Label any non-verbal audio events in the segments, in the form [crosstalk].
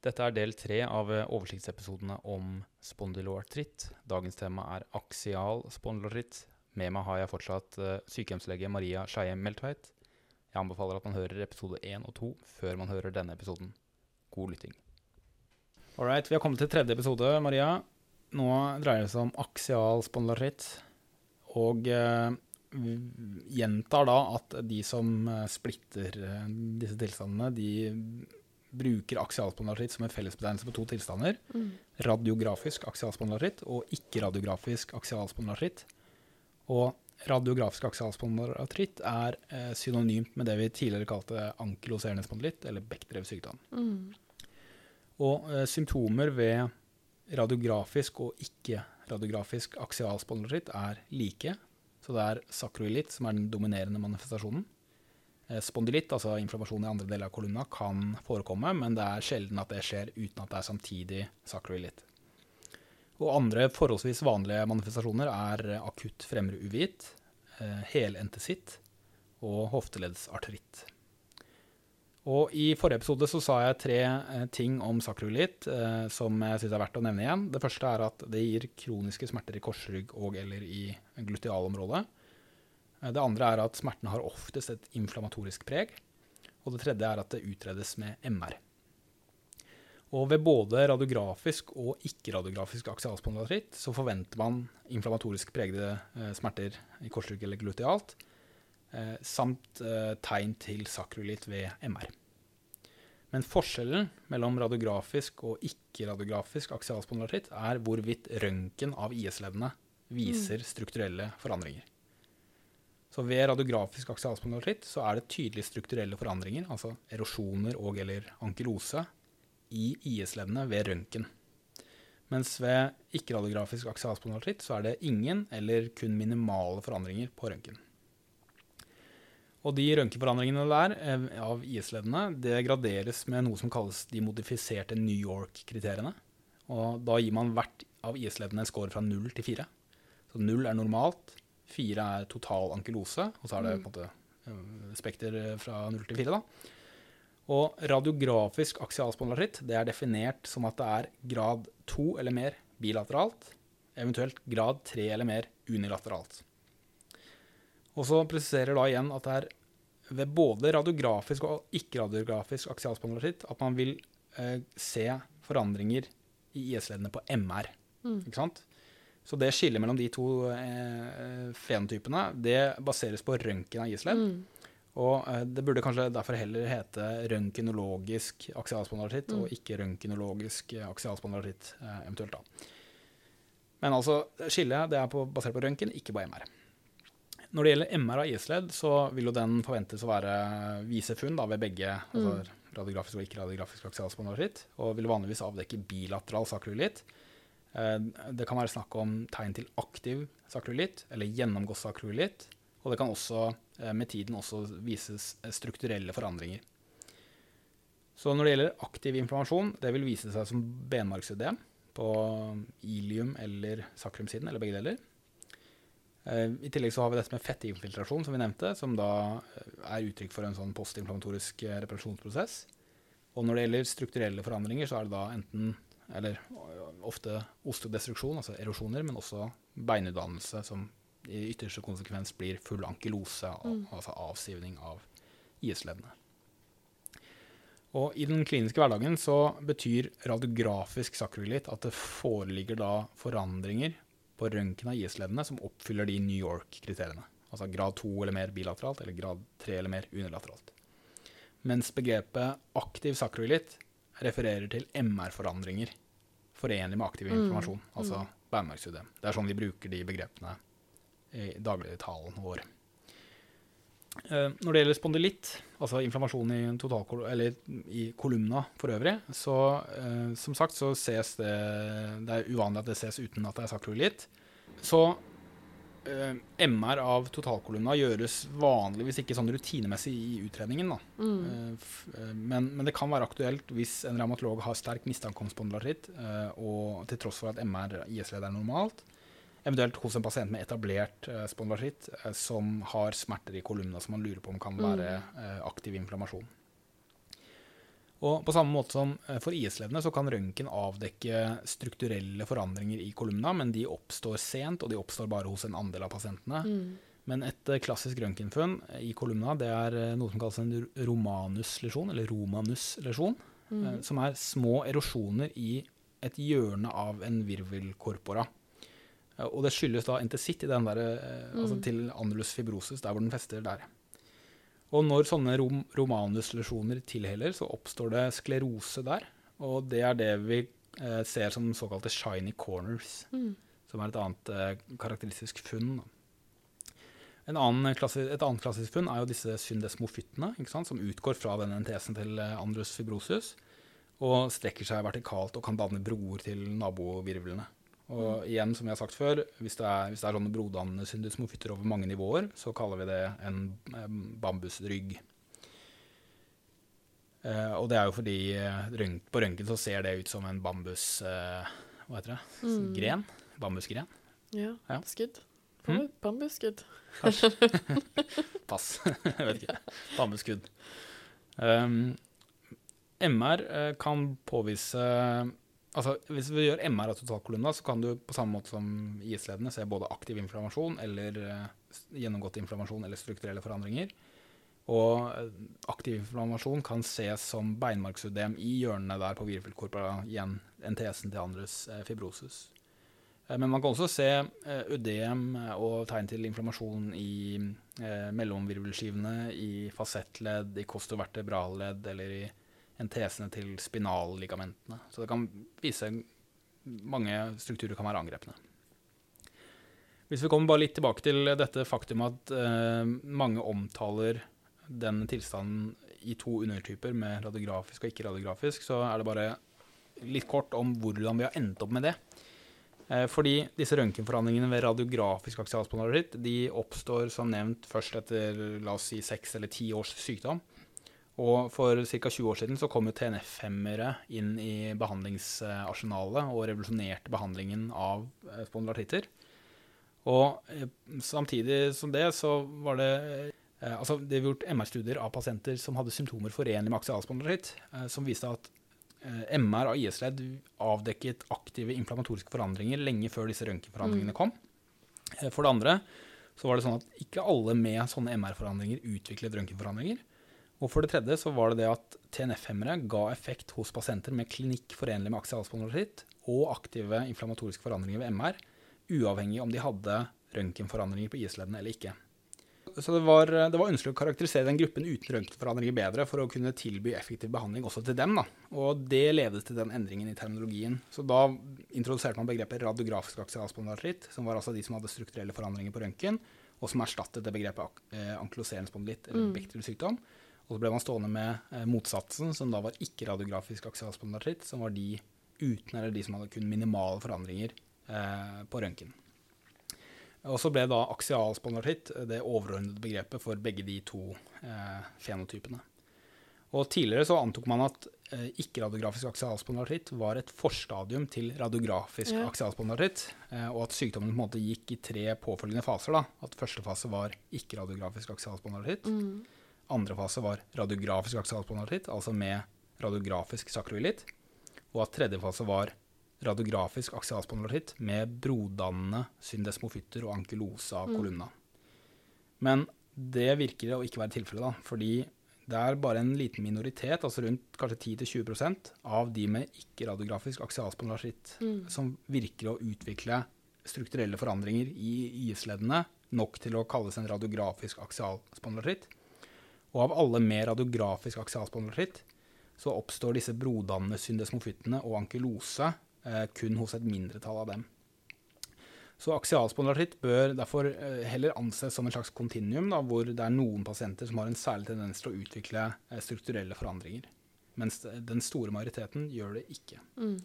Dette er del tre av eh, oversiktsepisodene om spondyloartritt. Dagens tema er aksial spondyloartritt. Med meg har jeg fortsatt eh, sykehjemslege Maria Skeie Meltveit. Jeg anbefaler at man hører episode én og to før man hører denne episoden. God lytting. Alright, vi har kommet til tredje episode, Maria. Nå dreier det seg om aksial spondyloartritt. Og eh, gjentar da at de som eh, splitter disse tilstandene, de bruker aksialspondylartritt som en fellesbetegnelse på to tilstander. Mm. Radiografisk aksialspondylartritt og ikke-radiografisk aksialspondylartritt. Og radiografisk aksialspondylartritt er eh, synonymt med det vi tidligere kalte ankyloserende spondylitt, eller Bechdrevs sykdom. Mm. Og eh, symptomer ved radiografisk og ikke-radiografisk aksialspondylartritt er like. Så det er sakroilitt som er den dominerende manifestasjonen. Eh, Spondylitt, altså inflammasjon i andre deler av kolumna, kan forekomme, men det er sjelden at det skjer uten at det er samtidig sakroilitt. Og andre forholdsvis vanlige manifestasjoner er akutt fremre uvitt, eh, helentesitt og hofteleddsartritt. Og I forrige episode så sa jeg tre eh, ting om sakroilitt som jeg syns er verdt å nevne igjen. Det første er at det gir kroniske smerter i korsrygg og eller i glutealområdet. Eh, Det andre er at smertene har oftest et inflammatorisk preg. Og det tredje er at det utredes med MR. Og ved både radiografisk og ikke-radiografisk aksialspondylartritt så forventer man inflammatorisk pregede eh, smerter i korsrygg eller glutealt, eh, samt eh, tegn til sakrolitt ved MR. Men forskjellen mellom radiografisk og ikke-radiografisk aksialspondylartritt er hvorvidt røntgen av IS-leddene viser strukturelle forandringer. Så ved radiografisk aksialspondylartritt så er det tydelige strukturelle forandringer, altså erosjoner og eller ankylose, i IS-leddene ved røntgen. Mens ved ikke-radiografisk aksialspondylartritt så er det ingen eller kun minimale forandringer på røntgen. Og de røntgenforandringene der eh, av IS-leddene det graderes med noe som kalles de modifiserte New York-kriteriene. Og da gir man hvert av IS-leddene en score fra 0 til 4. Så 0 er normalt, 4 er total ankylose, og så er det på en måte eh, spekter fra 0 til 4. da. Og radiografisk aksialspondylartritt det er definert som at det er grad 2 eller mer bilateralt, eventuelt grad 3 eller mer unilateralt. Og så presiserer da igjen at det er ved både radiografisk og ikke-radiografisk aksialspondylartritt at man vil eh, se forandringer i IS-leddene på MR. Mm. Ikke sant? Så det skillet mellom de to eh, fenotypene det baseres på røntgen av IS-ledd. Mm. Og eh, det burde kanskje derfor heller hete røntgenologisk aksialspondylartritt Mm. og ikke røntgenologisk eh, aksialspondylartritt eh, eventuelt da. Men altså, skillet det er på, basert på røntgen, ikke på MR. Når det gjelder MR av IS-ledd, så vil jo den forventes å være vise funn da, ved begge altså radiografisk og ikke-radiografisk aksialspondylartritt, og vil vanligvis avdekke bilateral sakroilitt. Eh, Det kan være snakk om tegn til aktiv sakroilitt eller gjennomgått sakroilitt, og det kan også eh, med tiden også vises eh, strukturelle forandringer. Så når det gjelder aktiv inflammasjon, det vil vise seg som benmargsødem på ilium eller sakrumsiden, eller begge deler. I tillegg så har vi dette med fettinfiltrasjon, som vi nevnte, som da er uttrykk for en sånn postinflammatorisk reparasjonsprosess. Og når det gjelder strukturelle forandringer, så er det da enten, eller eh, ofte ostedestruksjon, altså erosjoner, men også beinutdannelse, som i ytterste konsekvens blir full ankylose, Mm. altså avsivning av IS-leddene. Og i den kliniske hverdagen så betyr radiografisk sakroilitt at det foreligger da forandringer på røntgen av IS-leddene som oppfyller de New York-kriteriene. Altså grad 2 eller mer bilateralt, eller grad 3 eller mer unilateralt. Mens begrepet aktiv sakroilitt refererer til MR-forandringer forenlig med aktiv Mm, altså mm. Det er sånn vi bruker de begrepene i dagligtalen vår. Eh, Når det gjelder spondylitt, altså inflammasjon i, eller i kolumna for øvrig, så eh, som sagt så ses det Det er uvanlig at det ses uten at det er sakroilitt. Så MR av totalkolumna gjøres vanligvis ikke sånn rutinemessig i utredningen. Mm. Eh, eh, Men, men det kan være aktuelt hvis en revmatolog har sterk mistanke om spondylartritt, eh, og til tross for at MR IS-ledd er normalt, eventuelt hos en pasient med etablert eh, spondylartritt eh, som har smerter i kolumna som man lurer på om kan Mm. være eh, aktiv inflammasjon. Og på samme måte som eh, for IS-levende så kan røntgen avdekke strukturelle forandringer i kolumna, men de oppstår sent, og de oppstår bare hos en andel av pasientene. Mm. Men et eh, klassisk røntgenfunn i kolumna det er eh, noe som kalles en romanus-lesjon, eller romanus-lesjon, Mm. eh, som er små erosjoner i et hjørne av en virvelkorpora. Eh, Og det skyldes da entesitt i den der, mm. altså Mm. til annulus fibrosus, der hvor den fester der. Og når sånne rom romanus-lesjoner tilheller, så oppstår det sklerose der. Og det er det vi eh, ser som såkalte shiny corners, Mm. som er et annet eh, karakteristisk funn. annen klassi et annet klassisk funn er jo disse syndesmofyttene, som utgår fra den NTS-en til eh, andrus fibrosus, og strekker seg vertikalt og kan danne broer til nabovirvlene. Og igjen, som jeg har sagt før, hvis det er, hvis det er sånne brodannende syndesmofytter over mange nivåer, så kaller vi det en, bambusrygg. Eh, og det er jo fordi eh, rønt, på røntgen så ser det ut som en bambus... Eh, hva heter det? Mm. Gren? Bambusgren? Ja. Ja. Skudd. Mm. Bambusskudd. [laughs] Pass. [laughs] jeg vet ikke. Bambusskudd. Um, MR eh, kan påvise Altså, Hvis vi gjør MR av totalkolumna, så kan du på samme måte som IS-ledene se både aktiv inflammasjon eller eh, gjennomgått inflammasjon eller strukturelle forandringer. Og eh, aktiv inflammasjon kan ses som beinmarksudem i hjørnene der på virvelkorpora, igjen NTS-en til andres fibrosis. Eh, Men man kan også se udem og tegn til inflammasjon i mellomvirvelskivene, i fasettledd, i kostovertebralledd eller i NTS-ene til spinalligamentene. Så det kan vise mange strukturer kan være angrepne. Hvis vi kommer bare litt tilbake til dette faktum at eh, mange omtaler den tilstanden i to undertyper med radiografisk og ikke-radiografisk, så er det bare litt kort om hvordan vi har endt opp med det. Eh, Fordi disse røntgenforhandlingene ved radiografisk aksialspondylaritt de oppstår som nevnt først etter la oss si seks eller ti års sykdom. Og for ca. 20 år siden så kom jo TNF-hemmere inn i behandlingsarsenalet og revolusjonerte behandlingen av spondylartitter. Og eh, samtidig som det så var det eh, altså Det ble gjort MR-studier av pasienter som hadde symptomer forenlig med aksialspondylaritt, eh, som viste at eh, MR av IS-ledd avdekket aktive inflammatoriske forandringer lenge før disse røntgenforandringene kom. Eh, For det andre så var det sånn at ikke alle med sånne MR-forandringer utviklet røntgenforandringer. Og for det tredje så var det det at TNF-hemmere ga effekt hos pasienter med klinikk forenlig med aksialspondylitt og aktive inflammatoriske forandringer ved MR, uavhengig om de hadde røntgenforandringer på IS-leddene eller ikke. Så det var, det var ønskelig å karakterisere den gruppen uten røntgenforandringer bedre for å kunne tilby effektiv behandling også til dem. Da. Og det ledet til den endringen i terminologien. Så da introduserte man begrepet radiografisk aksialspondylitt, som var altså de som hadde strukturelle forandringer på røntgen, og som erstattet det begrepet eh, ankyloserende spondylitt, eller Mm. Bechdels sykdom. Og så ble man stående med eh, motsatsen, som da var ikke-radiografisk aksialspondylaritt, som var de uten eller de som hadde kun minimale forandringer eh, på røntgen. Og så ble da aksialspondylaritt det overordnede begrepet for begge de to eh, fenotypene. Og tidligere så antok man at eh, ikke-radiografisk aksialspondylaritt var et forstadium til radiografisk Ja. aksialspondylaritt, eh, og at sykdommen på en måte gikk i tre påfølgende faser. da. At første fase var ikke-radiografisk aksialspondylaritt. Mm. Andre fase var radiografisk aksialspondylaritt, altså med radiografisk sakroilitt. Og at tredje fase var radiografisk aksialspondylaritt med brodannende syndesmofytter og ankylose av Mm. kolumna. Men det virker å ikke være tilfellet, da, fordi det er bare en liten minoritet, altså rundt kanskje 10-20% av de med ikke-radiografisk aksialspondylaritt Mm. som virker å utvikle strukturelle forandringer i IS-leddene nok til å kalles en radiografisk aksialspondylaritt. Og av alle mer radiografisk aksialspondylitt så oppstår disse brodannende syndesmofyttene og ankylose eh, kun hos et mindretall av dem. Så aksialspondylitt bør derfor eh, heller anses som en slags kontinuum, hvor det er noen pasienter som har en særlig tendens til å utvikle eh, strukturelle forandringer, mens den store majoriteten gjør det ikke. Mm.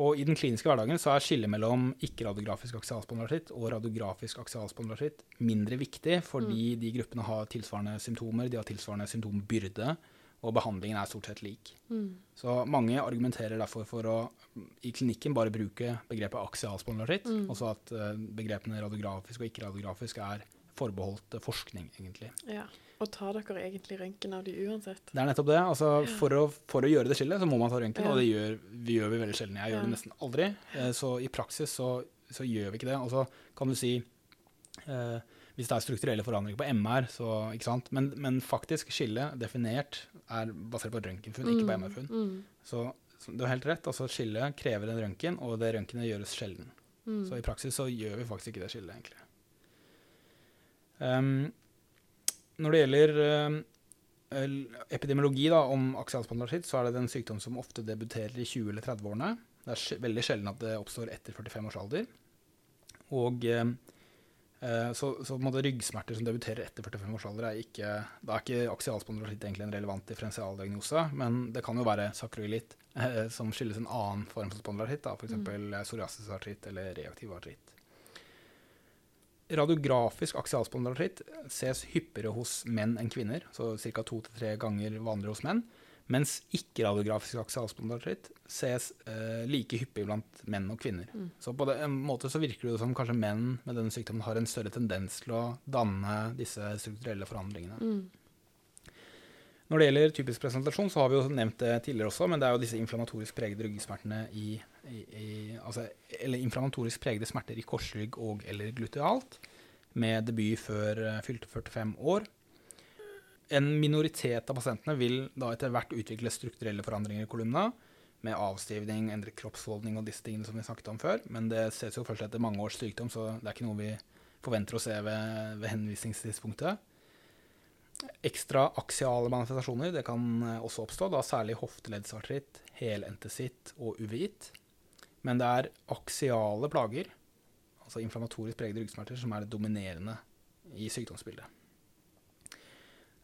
Og i den kliniske hverdagen så er skillet mellom ikke-radiografisk aksialspondylaritt og radiografisk aksialspondylaritt mindre viktig, fordi de gruppene har tilsvarende symptomer, de har tilsvarende symptombyrde, og behandlingen er stort sett lik. Mm. Så mange argumenterer derfor for å i klinikken bare bruke begrepet aksialspondylaritt, Mm. og så at eh, begrepene radiografisk og ikke-radiografisk er forbeholdt eh, forskning, egentlig. Ja. Og tar dere egentlig røntgen av de uansett? Det er nettopp det. Altså, for, å, for å gjøre det skillet, så må man ta røntgen, Ja. og det gjør vi, gjør vi veldig sjelden. Jeg gjør det nesten aldri. Eh, Så i praksis så, så gjør vi ikke det. Og så kan du si eh, Hvis det er strukturelle forandringer på MR, så ikke sant. Men, men faktisk, skillet definert er basert på røntgenfunn, ikke på MR-funn. Mm. Så, så du har helt rett. altså Skillet krever en røntgen, og det røntgenet gjøres sjelden. Mm. Så i praksis så gjør vi faktisk ikke det skillet, egentlig. Ehm, når det gjelder ehm, epidemiologi da, om aksialspondylartritt, så er det en sykdom som ofte debuterer i 20- eller 30-årene. Det er veldig sjelden at det oppstår etter 45 års alder. Og ehm, eh, så, så ryggsmerter som debuterer etter 45 års alder, er ikke, da er ikke aksialspondylartritt egentlig en relevant differensialdiagnose, men det kan jo være sakroilitt eh, som skyldes en annen form for spondylitt, f.eks. Mm. psoriasisartritt eller reaktiv artritt. Radiografisk aksialspondylartritt ses hyppigere hos menn enn kvinner, så ca. to til tre ganger vanligere hos menn. Mens ikke-radiografisk aksialspondylartritt ses eh, like hyppig blant menn og kvinner. Mm. Så på en måte så virker det som kanskje menn med denne sykdommen har en større tendens til å danne disse strukturelle forandringene. Mm. Når det gjelder typisk presentasjon, så har vi jo nevnt det tidligere også, men det er jo disse inflammatorisk pregede ryggsmertene i, i, altså, Eller inflammatorisk pregede smerter i korsrygg og eller glutealt, med debut før eh, fylte 45 år. En minoritet av pasientene vil da etter hvert utvikle strukturelle forandringer i kolumna, med avstivning, endret kroppsholdning og disse tingene som vi snakket om før, men det ses jo først etter mange års sykdom, så det er ikke noe vi forventer å se ved, ved henvisningstidspunktet. Ekstra aksiale manifestasjoner det kan eh, også oppstå, da særlig hofteleddsartritt, helentesitt og uvitt. Men det er aksiale plager, altså inflammatorisk pregede ryggsmerter, som er det dominerende i sykdomsbildet.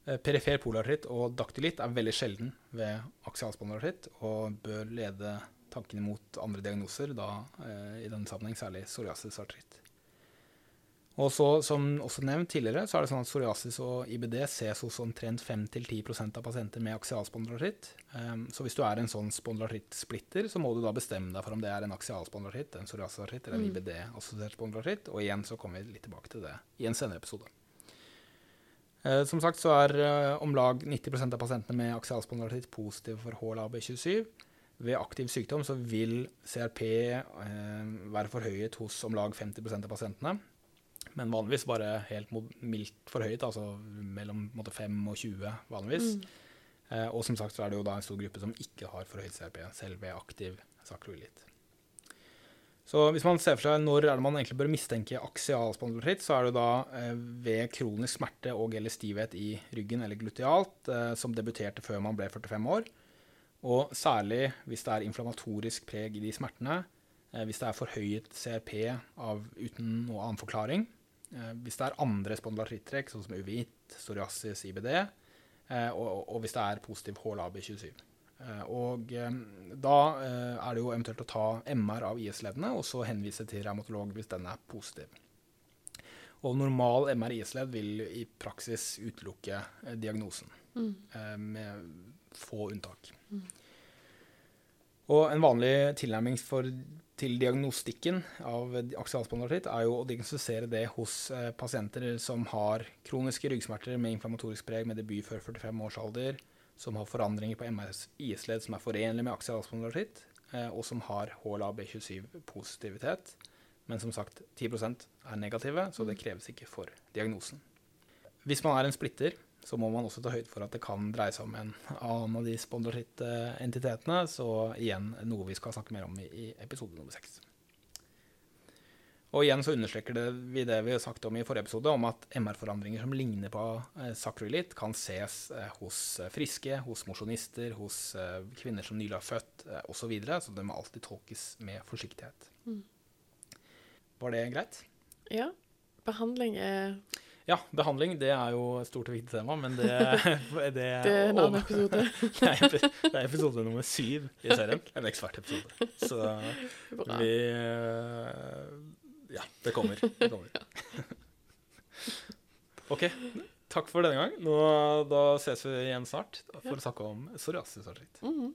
Eh, Perifer polartritt og daktylitt er veldig sjelden ved aksialspondylartritt og bør lede tankene mot andre diagnoser, da eh, i denne sammenheng særlig psoriasisartritt. Og så, som også nevnt tidligere, så er det sånn at psoriasis og IBD ses hos omtrent 5-10% av pasienter med aksialspondylartritt. Um, så hvis du er en sånn spondylartrittsplitter, så må du da bestemme deg for om det er en aksialspondylartritt, en psoriasisartritt eller en Mm. IBD-assosiert spondylartritt. Og igjen så kommer vi litt tilbake til det i en senere episode. Eh, som sagt så er eh, om lag 90% av pasientene med aksialspondylartritt positive for HLA-B27. Ved aktiv sykdom så vil CRP eh, være forhøyet hos om lag 50% av pasientene. Men vanligvis bare helt mildt forhøyet, altså mellom måte, 5 og 20 vanligvis. Mm. Eh, og som sagt så er det jo da en stor gruppe som ikke har forhøyet CRP, selv ved aktiv sakroilitt. Så hvis man ser for seg når er det man egentlig bør mistenke aksialspondylartritt, så er det da eh, ved kronisk smerte og eller stivhet i ryggen eller glutealt, eh, som debuterte før man ble 45 år. Og særlig hvis det er inflammatorisk preg i de smertene, hvis det er forhøyet CRP av, uten noe annen forklaring, eh, hvis det er andre spondylartrittrekk, sånn som uvitt, psoriasis, IBD, eh, og, og hvis det er positiv HLA-B27. Eh, Og eh, da eh, er det jo eventuelt å ta MR av IS-leddene, og så henvise til revmatolog hvis den er positiv. Og normal MR-IS-ledd vil i praksis utelukke eh, diagnosen, Mm. eh, med få unntak. Og en vanlig tilnærming for, til diagnostikken av aksialspondylartritt er jo å diagnostisere det hos eh, pasienter som har kroniske ryggsmerter med inflammatorisk preg med debut før 45 års alder, som har forandringer på MRS-IS-ledd som er forenlige med aksialspondylartritt, eh, og som har HLA-B27-positivitet. Men som sagt, 10% er negative, så det kreves ikke for diagnosen. Hvis man er en splitter, så må man også ta høyde for at det kan dreie seg om en annen av de spondylartritt-entitetene, så igjen noe vi skal snakke mer om i, episode nummer seks. Og igjen så understreker det vi det vi har sagt om i forrige episode, om at MR-forandringer som ligner på eh, sakroilitt, kan ses eh, hos eh, friske, hos mosjonister, hos kvinner som nylig har født, osv., så, videre, så det må alltid tolkes med forsiktighet. Mm. Var det greit? Ja. Behandling er Ja, behandling det er jo et stort og viktig tema, men det, [laughs] det, Det er en annen episode. [laughs] det, er, det er episode nummer syv i serien. [laughs] En ekspertepisode. Så Bra. vi eh, Ja, det kommer. Det kommer. OK. Takk for denne gang. Nå, da ses vi igjen snart for å snakke om psoriasisartritt. Mhm.